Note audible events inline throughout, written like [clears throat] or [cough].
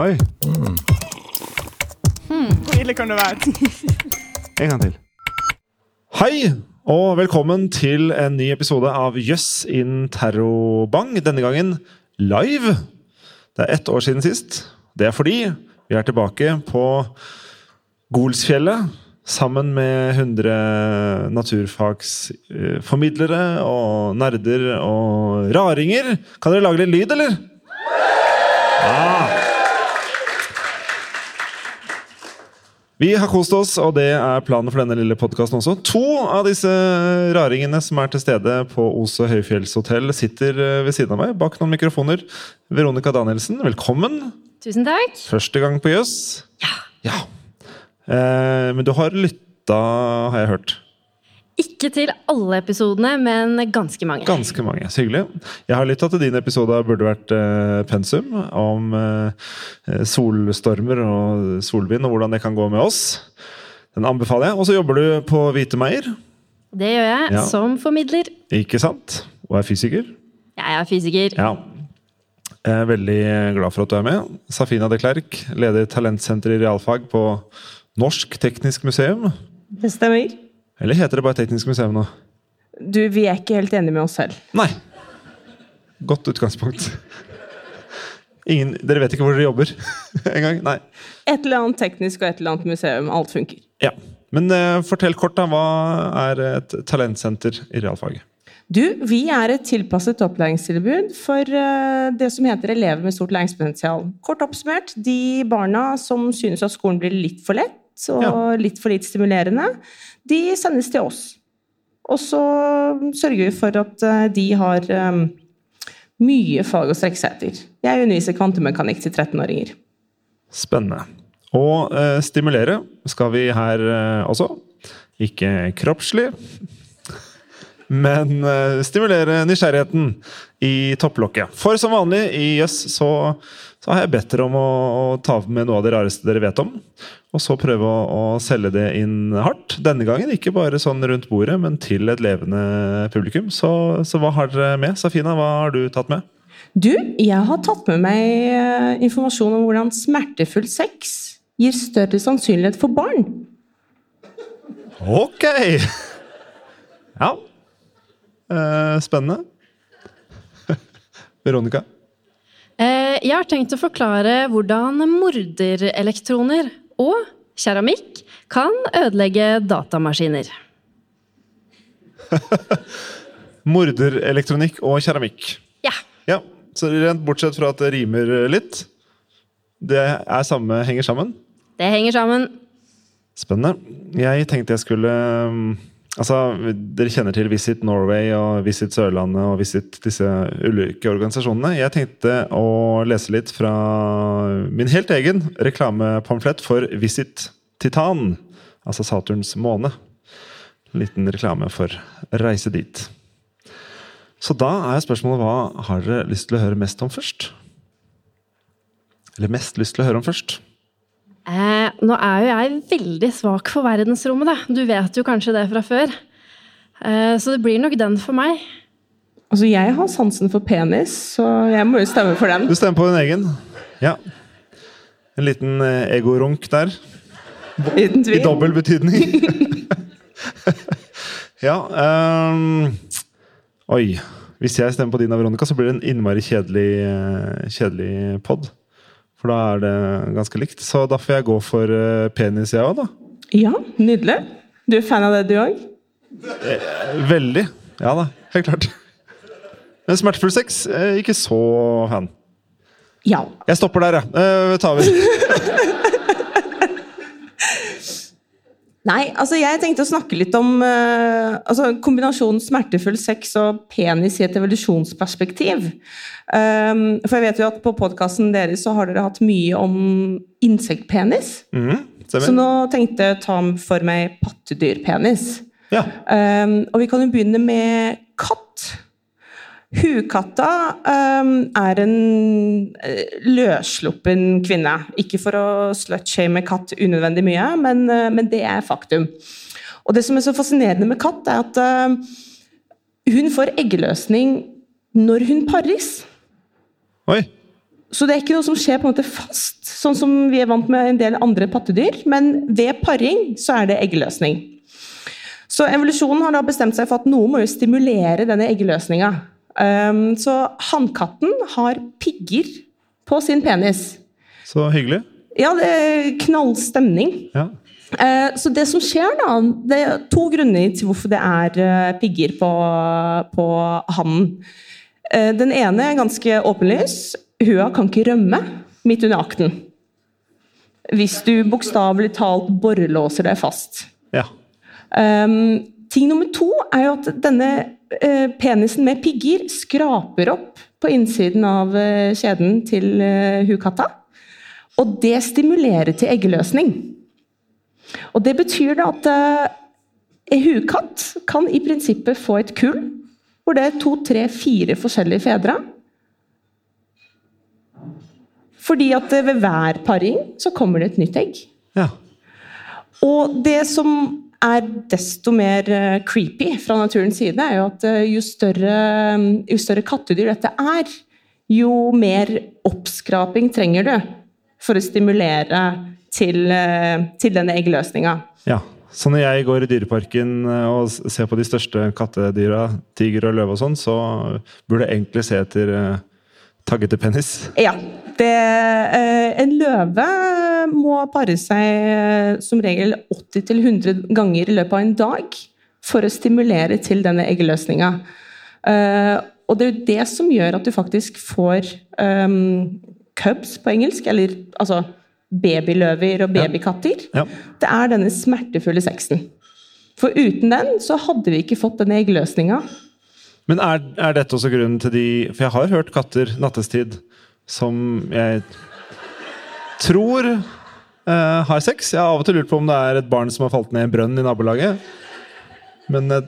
Oi, Hvor ille kan det være? en gang til. Hei, og velkommen til en ny episode av Jøss in Terrobang. Denne gangen live. Det er ett år siden sist. Det er fordi vi er tilbake på Golsfjellet sammen med 100 naturfagsformidlere og nerder og raringer. Kan dere lage litt lyd, eller? Vi har kost oss, og det er planen for denne lille podkasten også. To av disse raringene som er til stede på Ose høyfjellshotell, sitter eh, ved siden av meg bak noen mikrofoner. Veronica Danielsen, velkommen. Tusen takk. Første gang på Jøss. Ja. Ja. Eh, men du har lytta, har jeg hørt. Ikke til alle episodene, men ganske mange. Ganske mange. Så hyggelig. Jeg har lytta til din episode av Burde vært eh, pensum, om eh, solstormer og solvind, og hvordan det kan gå med oss. Den anbefaler jeg. Og så jobber du på Hvite Meier, Det gjør jeg Ja. som formidler. ikke sant? Og er fysiker. Jeg er fysiker. Ja. Jeg er veldig glad for at du er med. Safina de Klerk, leder talentsenter i realfag på Norsk Teknisk Museum. Det stemmer. Eller heter det bare Teknisk museum nå? Du, vi er ikke helt enige med oss selv. Nei. Godt utgangspunkt. Ingen, dere vet ikke hvor dere jobber [laughs] engang? Nei. Et eller annet teknisk og et eller annet museum. Alt funker. Ja. Men uh, fortell kort, da. Hva er et talentsenter i realfaget? Du, vi er et tilpasset opplæringstilbud for uh, det som heter elever med stort læringspotensial. Kort oppsummert, de barna som synes at skolen blir litt for lett og Ja. litt for litt stimulerende, de sendes til oss. Og så sørger vi for at eh, de har um, mye fag å strekke seg etter. Jeg underviser kvantemekanikk til 13-åringer. Spennende. Og uh, stimulere skal vi her uh, også. Ikke kroppslig, [laughs] men uh, stimulere nysgjerrigheten i topplokket. For som vanlig i Jøss så, så har jeg bedt dere om å, å ta med noe av det rareste dere vet om. Og så prøve å, å selge det inn hardt. Denne gangen ikke bare sånn rundt bordet, men til et levende publikum. Så, så hva har dere med? Safina, hva har du tatt med? Du, jeg har tatt med meg eh, informasjon om hvordan smertefull sex gir større sannsynlighet for barn. Ok! [laughs] Ja. Eh, spennende. Veronica? Eh, Jeg har tenkt å forklare hvordan morderelektroner og keramikk kan ødelegge datamaskiner. [laughs] Morderelektronikk og keramikk. Ja. Ja, så rent bortsett fra at det rimer litt. Det er samme, henger sammen. Det henger sammen. Spennende. Jeg tenkte jeg skulle um, Altså, Dere kjenner til Visit Norway og Visit Sørlandet og Visit disse ulike organisasjonene. Jeg tenkte å lese litt fra min helt egen reklamepamflett for Visit Titan. Altså Saturns måne. En liten reklame for reise dit. Så da er spørsmålet hva har dere lyst til å høre mest om først? Eller mest lyst til å høre om først? Eh, nå er jo jeg veldig svak for verdensrommet, da. Du vet jo kanskje det fra før. Eh, så det blir nok den for meg. Altså, jeg har sansen for penis, så jeg må jo stemme for den. Du stemmer på din egen? Ja. En liten eh, egorunk der. Uten I tvil. dobbel betydning. [laughs] ja um, Oi. Hvis jeg stemmer på din, Veronica, så blir det en innmari kjedelig, eh, kjedelig pod. For da er det ganske likt. Så da får jeg gå for eh, penis, jeg òg, da. Ja, nydelig. Du er fan av det, du òg? Veldig. Ja da, helt klart. Men smertefull sex, eh, ikke så fan. Ja. Jeg stopper der, jeg. Ja. tar vi. [laughs] Nei, altså jeg tenkte å snakke litt om uh, altså kombinasjonen smertefull sex og penis i et evolusjonsperspektiv. Um, for jeg vet jo at på podkasten deres så har dere hatt mye om insektpenis. Mm, Så nå tenkte jeg å ta for meg pattedyrpenis. Ja. Um, og vi kan jo begynne med. Hukatta um, er en eh, løssluppen kvinne. Ikke for å slutshame katt unødvendig mye, men, eh, men det er faktum. Og det som er så fascinerende med katt, er at eh, hun får eggeløsning når hun pares. Oi. Så det er ikke noe som skjer på en måte fast. sånn som vi er vant med en del andre pattedyr, men ved paring så er det eggløsning. Så evolusjonen har da bestemt seg for at noe må jo stimulere denne eggløsninga. Um, så hannkatten har pigger på sin penis. Så hyggelig. Ja, det er knall stemning. Ja. Eh, så det som skjer, da Det er to grunner til hvorfor det er eh, pigger på, på hannen. Eh, den ene er ganske åpenlys. Hua kan ikke rømme midt under akten. Hvis du bokstavelig talt borrelåser deg fast. ja. Um, ting nummer to er jo at denne uh, penisen med pigger skraper opp på innsiden av uh, kjeden til uh, hukatta. Og det stimulerer til eggeløsning. Og det betyr da at en hukatt kan i prinsippet få et kull hvor det er to, tre, fire forskjellige fedre. Fordi at ved hver paring så kommer det et nytt egg. ja. Og det som er desto mer eh, creepy fra naturens side, er jo at eh, jo større, jo større kattedyr dette er, jo mer oppskraping trenger du for å stimulere til, eh, til denne eggløsninga. ja. Så når jeg går i Dyreparken eh, og ser på de største kattedyra, tiger og løve og sånn, så burde jeg egentlig se etter taggete penis. Ja. Det, eh, en løve må pare seg eh, som regel 80-100 ganger i løpet av en dag for å stimulere til denne eggløsninga. Eh, og det er jo det som gjør at du faktisk får um, cubs på engelsk, eller altså babyløver og babykatter. Ja. Det er denne smertefulle sexen. For uten den så hadde vi ikke fått denne eggløsninga. Men er, er dette også grunnen til de For jeg har hørt katter nattestid som jeg tror eh, har sex. Jeg har av og til lurt på om det er et barn som har falt ned i en brønn i nabolaget. Men eh,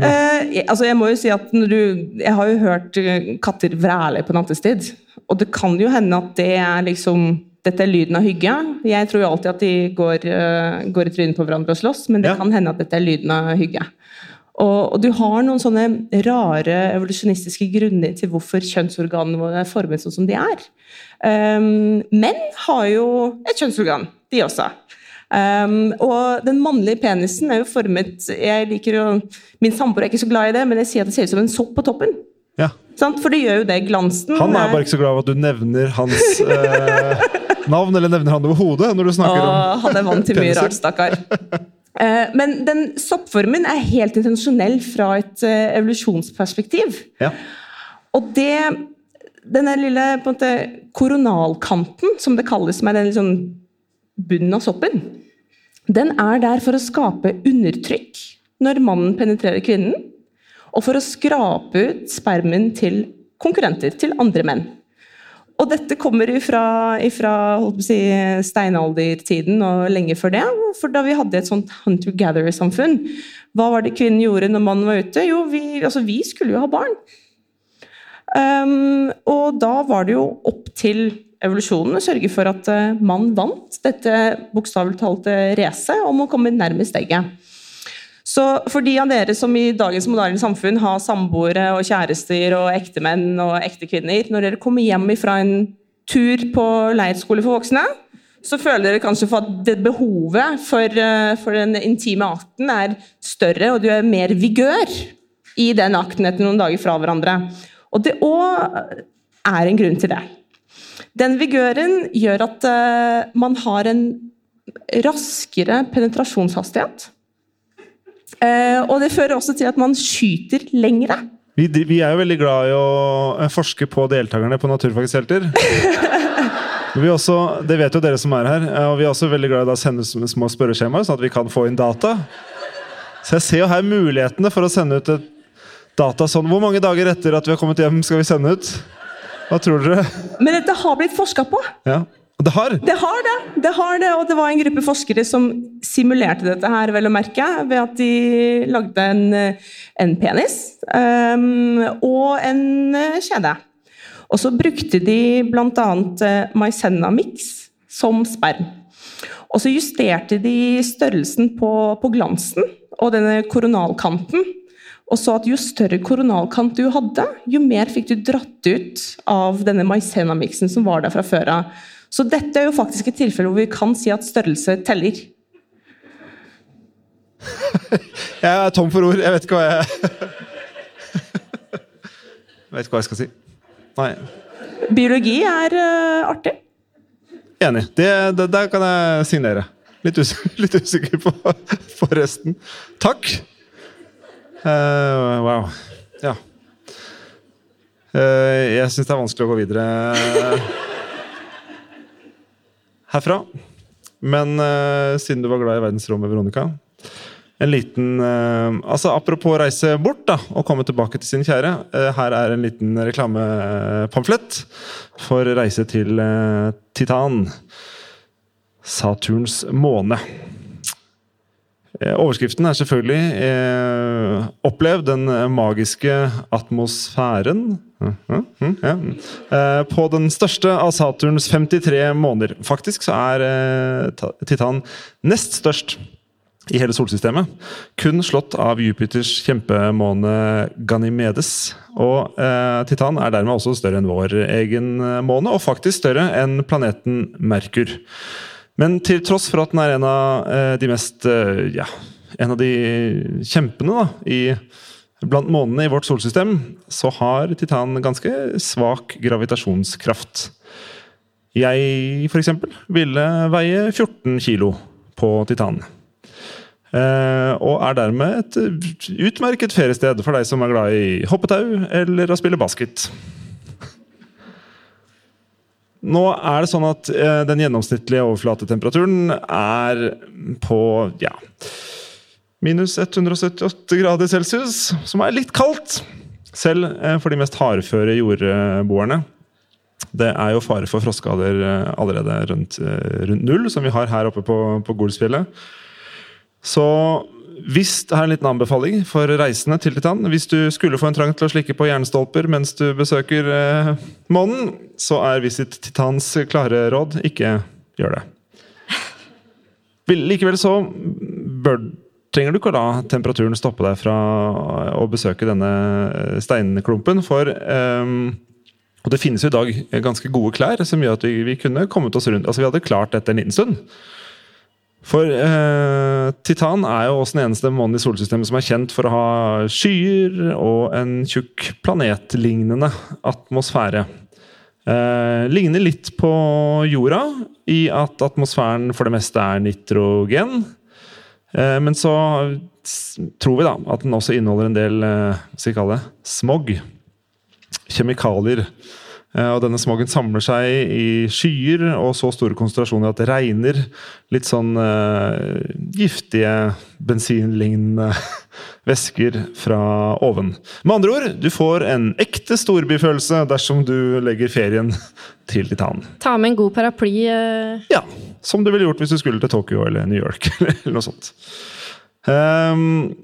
Eh, altså jeg må jo si at du, Jeg har jo hørt katter vræle på nattestid. Og det kan jo hende at det er liksom dette er lyden av hygge. Jeg tror jo alltid at de går, uh, går i trynet på hverandre og slåss, men det Ja. kan hende at dette er lyden av hygge. Og, og du har noen sånne rare evolusjonistiske grunner til hvorfor kjønnsorganene våre er formet sånn som de er. Um, menn har jo et kjønnsorgan, de også. Um, og den mannlige penisen er jo formet jeg liker jo, Min samboer er ikke så glad i det, men jeg sier at det ser ut som en sopp på toppen. ja. Sant? For det gjør jo det. Glansen Han er bare ikke så glad av at du nevner hans eh, navn, eller nevner han overhodet når du snakker om Og han er vant til mye rart, stakkar. [laughs] Eh, Men den soppformen er helt intensjonell fra et eh, evolusjonsperspektiv. Ja. Og det Denne lille måte, koronalkanten, som det kalles, som er den liksom bunnen av soppen, den er der for å skape undertrykk når mannen penetrerer kvinnen, og for å skrape ut spermen til konkurrenter, til andre menn. Og dette kommer å si, steinaldertiden og lenge før det. For da vi hadde et sånt hunter-gatherer-samfunn, hva var det kvinnen gjorde når mannen var ute? Jo, vi, altså, vi skulle jo ha barn. Um, og da var det jo opp til evolusjonen å sørge for at uh, mann vant dette bokstavelig talte racet om å komme nærmest egget. Så for de av dere som i dagens moderne samfunn har samboere og kjærester og ektemenn og ektekvinner, når dere kommer hjem fra en tur på leirskole for voksne, så føler dere kanskje for at det behovet for, eh, for den intime akten er større, og du er mer vigør i den akten etter noen dager fra hverandre. Og det òg er en grunn til det. Den vigøren gjør at eh, man har en raskere penetrasjonshastighet. Eh, og det fører også til at man skyter lengre. Vi, vi er jo veldig glad i å eh, forske på deltakerne på Naturfagshelter. [laughs] Vi også, det vet jo dere som er her. eh, Og vi er også veldig glad i å sende ut små spørreskjemaer, sånn at vi kan få inn data. Så jeg ser jo her mulighetene for å sende ut et data sånn. Hvor mange dager etter at vi har kommet hjem, skal vi sende ut? Hva tror dere? Men dette har blitt forska på. Ja. Det har! Det har det, det har det, og det var en gruppe forskere som simulerte dette her, vel å merke, ved at de lagde en, eh, en penis um, og en eh, kjede. Og så brukte de bl.a. Mycena mix som sperm. Og så justerte de størrelsen på, på glansen og denne koronalkanten. Og så at jo større koronalkant du hadde, jo mer fikk du dratt ut av denne Mycena-miksen som var der fra før av. Så dette er jo faktisk et tilfelle hvor vi kan si at størrelse teller. [laughs] Jeg er tom for ord. Jeg vet ikke hva jeg Jeg [laughs] vet ikke hva jeg skal si. Nei. Biologi er uh, artig. Enig. Det, det, der kan jeg signere. Litt, us [laughs] litt usikker på, på, resten. Takk. Uh, wow. Ja. Uh, jeg syns det er vanskelig å gå videre herfra. Men siden du var glad i verdensrommet, Veronica en liten uh, altså Apropos reise bort da, og komme tilbake til sin kjære. Uh, her er en liten reklamepamflett for reise til uh, Titan. Saturns måne. Overskriften er selvfølgelig 'Opplev den magiske atmosfæren' på den største av Saturns 53 måneder. Faktisk så er Titan nest størst i hele solsystemet. Kun slått av Jupiters kjempemåne Ganymedes. Og eh, Titan er dermed også større enn vår egen eh, måne, og faktisk større enn planeten Merkur. Men til tross for at den er en av eh, de mest eh, ja, en av de kjempene da, i, blant månene i vårt solsystem, så har Titan ganske svak gravitasjonskraft. Jeg, for eksempel, ville veie 14 kilo på Titan. Uh, og er dermed et utmerket feriested for deg som er glad i hoppetau eller å spille basket. Nå er det sånn at uh, den gjennomsnittlige overflatetemperaturen er på ja, minus 178 grader celsius, som er litt kaldt. Selv uh, for de mest hardføre jordboerne. Det er jo fare for frostskader allerede rundt, rundt, null, som vi har her oppe på, på Golsfjellet. Så hvis det er en liten anbefaling for reisende til Titan Hvis du skulle få en trang til å slikke på jernstolper mens du besøker eh, månen, så er Visit Titans klare råd ikke gjør det. Likevel så bør, trenger du ikke å la temperaturen stoppe deg fra å besøke denne eh, steinklumpen. For um, og det finnes jo i dag ganske gode klær som gjør at vi, vi kunne kommet oss rundt. Altså Vi hadde klart dette en liten stund. For eh, Titan er jo også den eneste månen i solsystemet som er kjent for å ha skyer og en tjukk planetlignende atmosfære. Eh, ligner litt på jorda i at atmosfæren for det meste er nitrogen. Eh, men så tror vi da at den også inneholder en del hva skal vi kalle det, smog. Kjemikalier Eh, og denne smogen samler seg i skyer og så store konsentrasjoner at det regner litt sånn uh, giftige, bensinlignende [laughs] væsker fra oven. Med andre ord, du får en ekte storbyfølelse dersom du legger ferien til Titan. Ta med en god paraply. Uh... Ja, som du ville gjort hvis du skulle til Tokyo eller New York. [laughs] eller noe sånt. Um,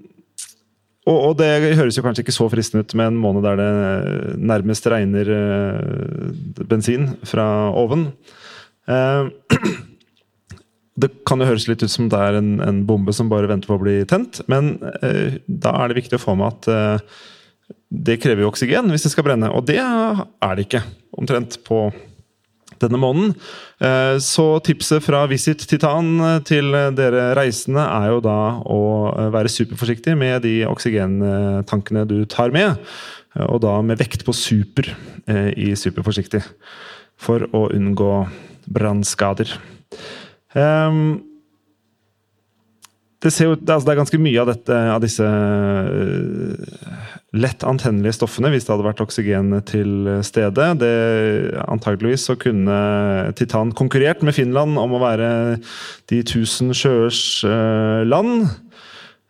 og, og, det høres jo kanskje ikke så fristende ut med en måned der det nærmest regner uh, bensin fra oven. Uh, [clears throat] det kan jo høres litt ut som det er en, en, bombe som bare venter på å bli tent, men uh, da er det viktig å få med at det krever jo oksygen hvis det skal brenne, og det er det ikke omtrent på denne måneden. Eh, så tipset fra Visit Titan eh, til dere reisende er jo da å eh, være superforsiktig med de oksygentankene du tar med. Og da med vekt på super i superforsiktig. For å unngå brannskader. Um, det, jo, det, altså det, er ganske mye av, dette, av disse uh, lett antennelige stoffene hvis det hadde vært oksygen til stede. Det, antageligvis så kunne Titan konkurrert med Finland om å være de tusen sjøers uh, land.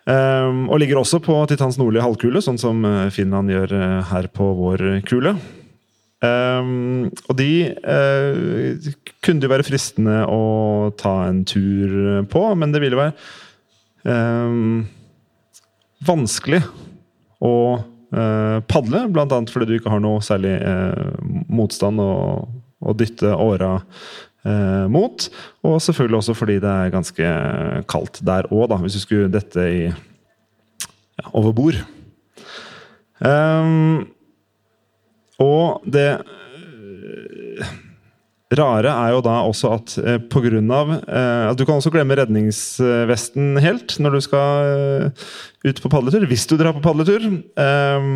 Um, og ligger også på Titans nordlige halvkule, sånn som Finland gjør her på vår kule. Um, og de uh, kunne det jo være fristende å ta en tur på, men det ville være eh, vanskelig å eh, padle, bl.a. fordi du ikke har noe særlig eh, motstand å, å dytte åra eh, mot. Og selvfølgelig også fordi det er ganske kaldt der òg, hvis du skulle dette i ja, over bord. Um, og det rare er jo da også at eh, av eh, at Du kan også glemme redningsvesten helt når du skal eh, ut på padletur, hvis du drar på padletur. Eh,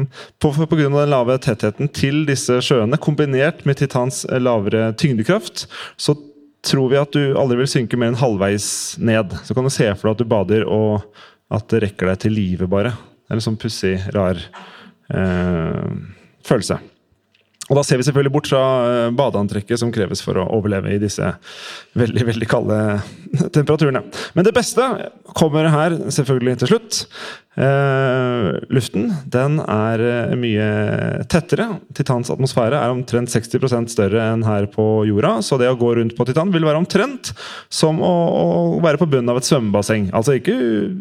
av den lave tettheten til disse sjøene, kombinert med Titans lavere tyngdekraft, så tror vi at du aldri vil synke mer enn halvveis ned. Så kan du se for deg at du bader, og at det rekker deg til livet, bare. Det er en sånn pussig, rar eh, følelse. Og da ser vi selvfølgelig bort fra eh, badeantrekket som kreves for å overleve i disse veldig veldig kalde [laughs] temperaturene. Men det beste kommer her selvfølgelig til slutt. Eh, luften den er eh, mye tettere. Titans atmosfære er omtrent 60 større enn her på jorda. Så det å gå rundt på Titan vil være omtrent som å, å være på bunnen av et svømmebasseng. Altså ikke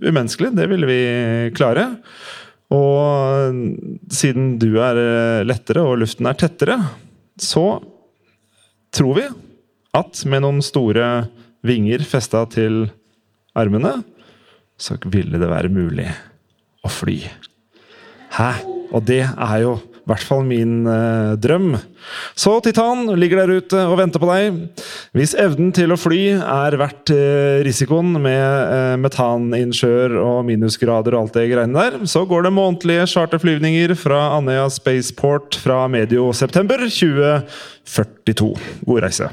umenneskelig, det ville vi klare. Og siden du er eh, lettere og luften er tettere, så tror vi at med noen store vinger festa til armene, så ville det være mulig å fly. Hæ? Og det er jo i hvert fall min eh, drøm. Så Titan ligger der ute og venter på deg. Hvis evnen til å fly er verdt eh, risikoen med eh, metaninnsjøer og minusgrader og alt det greiene der, så går det månedlige charterflyvninger fra Andøya Spaceport fra medio september 2042. God reise.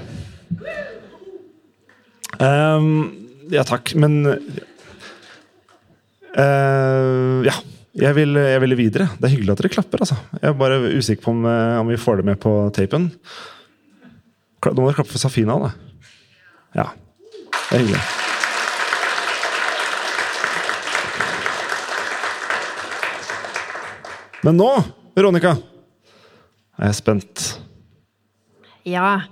Um, ja takk, men uh, Ja. Jeg vil, jeg vil, videre. Det er hyggelig at dere klapper. altså. Jeg er bare usikker på om, eh, om vi får det med på tapen. Nå må dere klappe for Safina. da. Ja. Det er hyggelig. Men nå, Veronica, er jeg spent. Ja.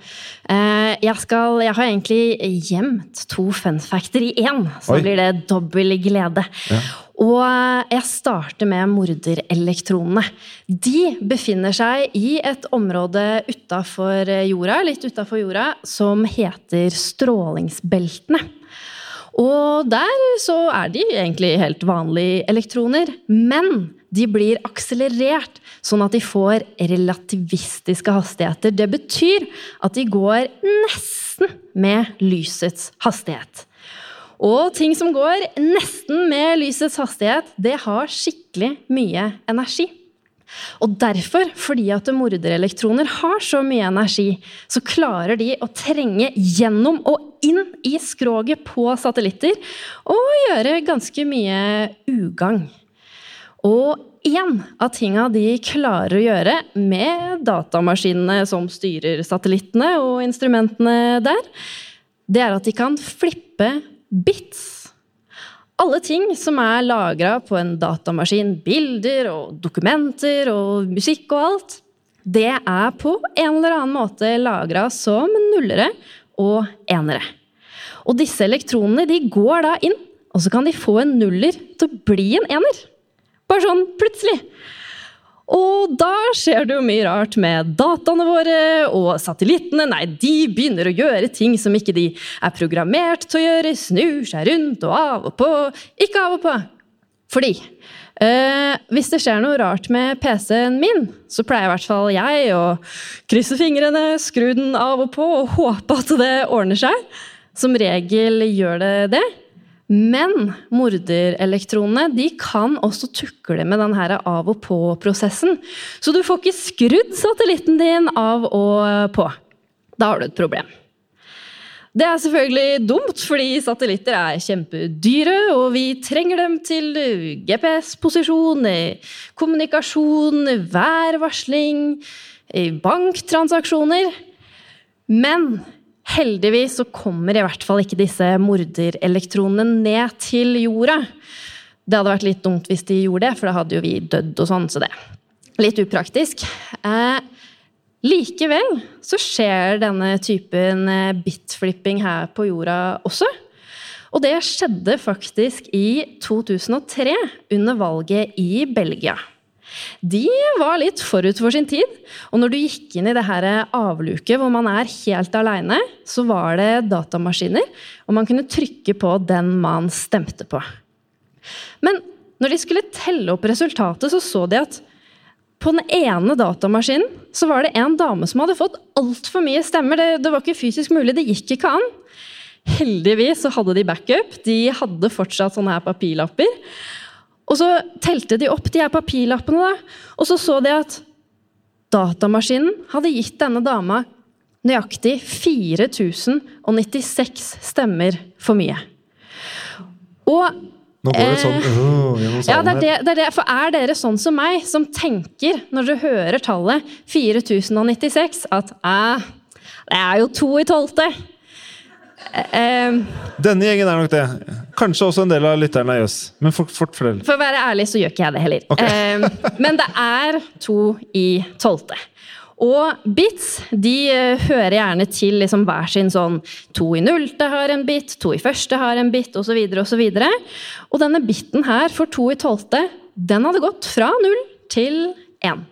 Eh, jeg, skal, jeg har egentlig gjemt to fun factor i én, så Oi. blir det dobbel glede. Ja. Og jeg starter med morderelektronene. De befinner seg i et område utafor jorda, litt utafor jorda, som heter strålingsbeltene. Og der så er de egentlig helt vanlige elektroner, men de blir akselerert sånn at de får relativistiske hastigheter. Det betyr at de går nesten med lysets hastighet. Og ting som går nesten med lysets hastighet, det har skikkelig mye energi. Og derfor, fordi at morderelektroner har så mye energi, så klarer de å trenge gjennom og inn i skroget på satellitter og gjøre ganske mye ugagn. Og en av tinga de klarer å gjøre med datamaskinene som styrer satellittene og instrumentene der, det er at de kan flippe bits. Alle ting som er lagra på en datamaskin, bilder og dokumenter og musikk og alt, det er på en eller annen måte lagra som nullere og enere. Og disse elektronene de går da inn, og så kan de få en nuller til å bli en ener. Bare sånn plutselig. Og da skjer det jo mye rart med dataene våre og satellittene. Nei, de begynner å gjøre ting som ikke de er programmert til å gjøre. Snur seg rundt og av og på. Ikke av og på. Fordi eh, hvis det skjer noe rart med PC-en min, så pleier i hvert fall jeg å krysse fingrene, skru den av og på og håpe at det ordner seg. Som regel gjør det det. Men morderelektronene de kan også tukle med denne av og på-prosessen. Så du får ikke skrudd satellitten din av og på. Da har du et problem. Det er selvfølgelig dumt, fordi satellitter er kjempedyre, og vi trenger dem til GPS-posisjon, kommunikasjon, værvarsling, banktransaksjoner. Men Heldigvis så kommer i hvert fall ikke disse morderelektronene ned til jorda. Det hadde vært litt dumt hvis de gjorde det, for da hadde jo vi dødd og sånn. Så det litt upraktisk. Eh, likevel så skjer denne typen eh, bitflipping her på jorda også. Og det skjedde faktisk i 2003, under valget i Belgia de var litt forut for sin tid. Og når du gikk inn i det her avluket hvor man er helt aleine, så var det datamaskiner, og man kunne trykke på den man stemte på. Men når de skulle telle opp resultatet, så så de at på den ene datamaskinen så var det en dame som hadde fått altfor mye stemmer. Det, det, var ikke fysisk mulig, det gikk ikke an. Heldigvis så hadde de backup. De hadde fortsatt sånne her papirlapper. Og så telte de opp de her papirlappene, da, og så så de at datamaskinen hadde gitt denne dama nøyaktig 4096 stemmer for mye. Og Nå går det sånn øh, ja, det er det, det er det. For er dere sånn som meg, som tenker når dere hører tallet 4096, at eh, det er jo to i tolvte? Eh, Denne gjengen er nok det. Kanskje også en del av lytterne er jøss. Men fort, fort fortell. for å være ærlig så gjør ikke jeg det heller. Eh, men det er to i tolvte. Og bits de eh, hører gjerne til liksom hver sin sånn To i nullte har en bit, to i første har en bit, osv. osv. Og denne biten her for to i tolvte, den hadde gått fra null til én.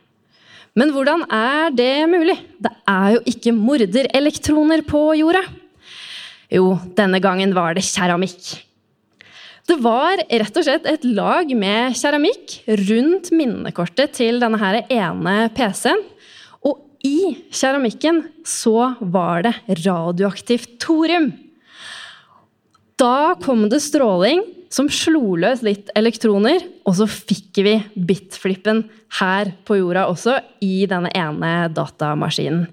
Men hvordan er det mulig? Det er jo ikke morderelektroner på jorda. Jo, denne gangen var det keramikk. Det var rett og slett et lag med keramikk rundt minnekortet til denne her ene PC-en. Og i keramikken så var det radioaktivt thorium. Da kom det stråling som slo løs litt elektroner, og så fikk vi bitflippen her på jorda også, i denne ene datamaskinen.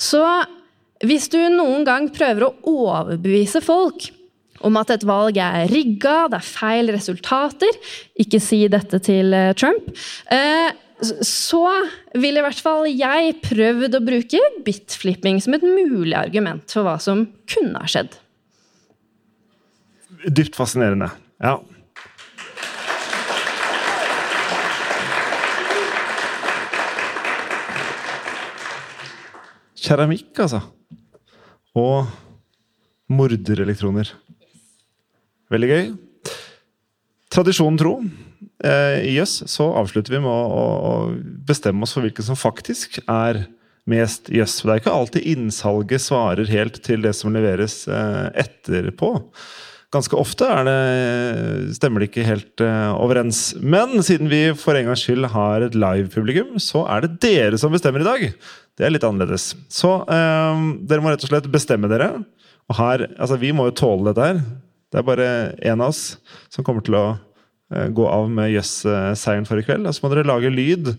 Så hvis du noen gang prøver å overbevise folk om at et valg er rigga, det er feil resultater Ikke si dette til eh, Trump. Eh, så ville i hvert fall jeg prøvd å bruke bitflipping som et mulig argument for hva som kunne ha skjedd. Dypt fascinerende. Ja. Keramikk, altså. Og morderelektroner. Veldig gøy. Tradisjonen tro, eh, i jøss så avslutter vi med å, å bestemme oss for hvilken som faktisk er mest jøss. Det er ikke alltid innsalget svarer helt til det som leveres eh, etterpå. Ganske ofte det, stemmer det ikke helt eh, overens. Men siden vi for en gangs skyld har et live-publikum, så er det dere som bestemmer i dag. Det er litt annerledes. Så eh, dere må rett og slett bestemme dere. Og her, altså Vi må jo tåle dette her. Det er bare én av oss som kommer til å eh, gå av med jøss-seieren for i kveld. Og så må dere lage lyd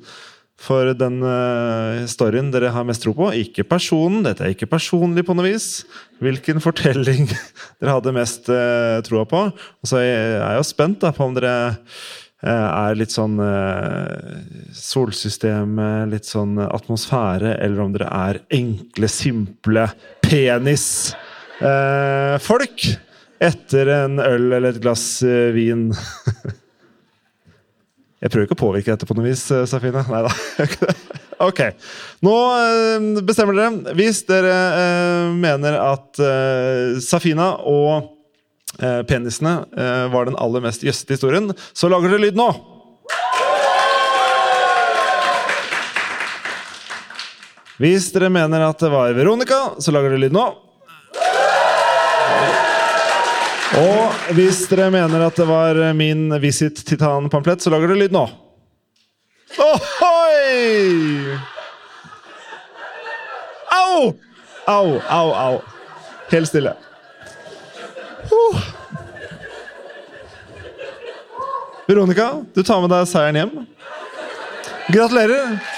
for den eh, storyen dere har mest tro på. Ikke personen, dette er ikke personlig på noe vis. Hvilken fortelling [laughs] dere hadde mest uh, troa på. Og så er jeg jo spent da, på om dere eh, er litt sånn solsystemet, solsystem, litt sånn atmosfære, eller om dere er enkle, simple penisfolk. etter en øl eller et glass vin. [laughs] Jeg prøver ikke å påvirke dette på noe vis, Safine. Nei da. [laughs] ok. Nå uh, bestemmer dere. Hvis dere uh, mener at Safina og penisene var den aller mest jøssete historien, så lager dere lyd nå! Hvis dere mener at det var Veronica, så lager dere lyd nå. Og hvis dere mener at det var min Visit Titan-pamplett, så lager dere lyd nå. Ohoi! Au! Au, au, au. Helt stille. Uh. Veronica, du tar med deg seieren hjem. Gratulerer!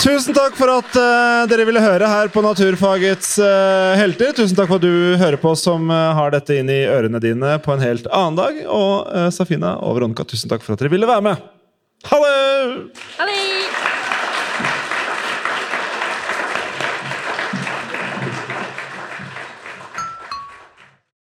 Tusen takk for at uh, dere ville høre her på Naturfagets uh, helter. Tusen takk for at du hører på som uh, har dette inn i ørene dine på en helt annen dag. Og Safina og Veronica, tusen takk for at dere ville være med. Ha! Det!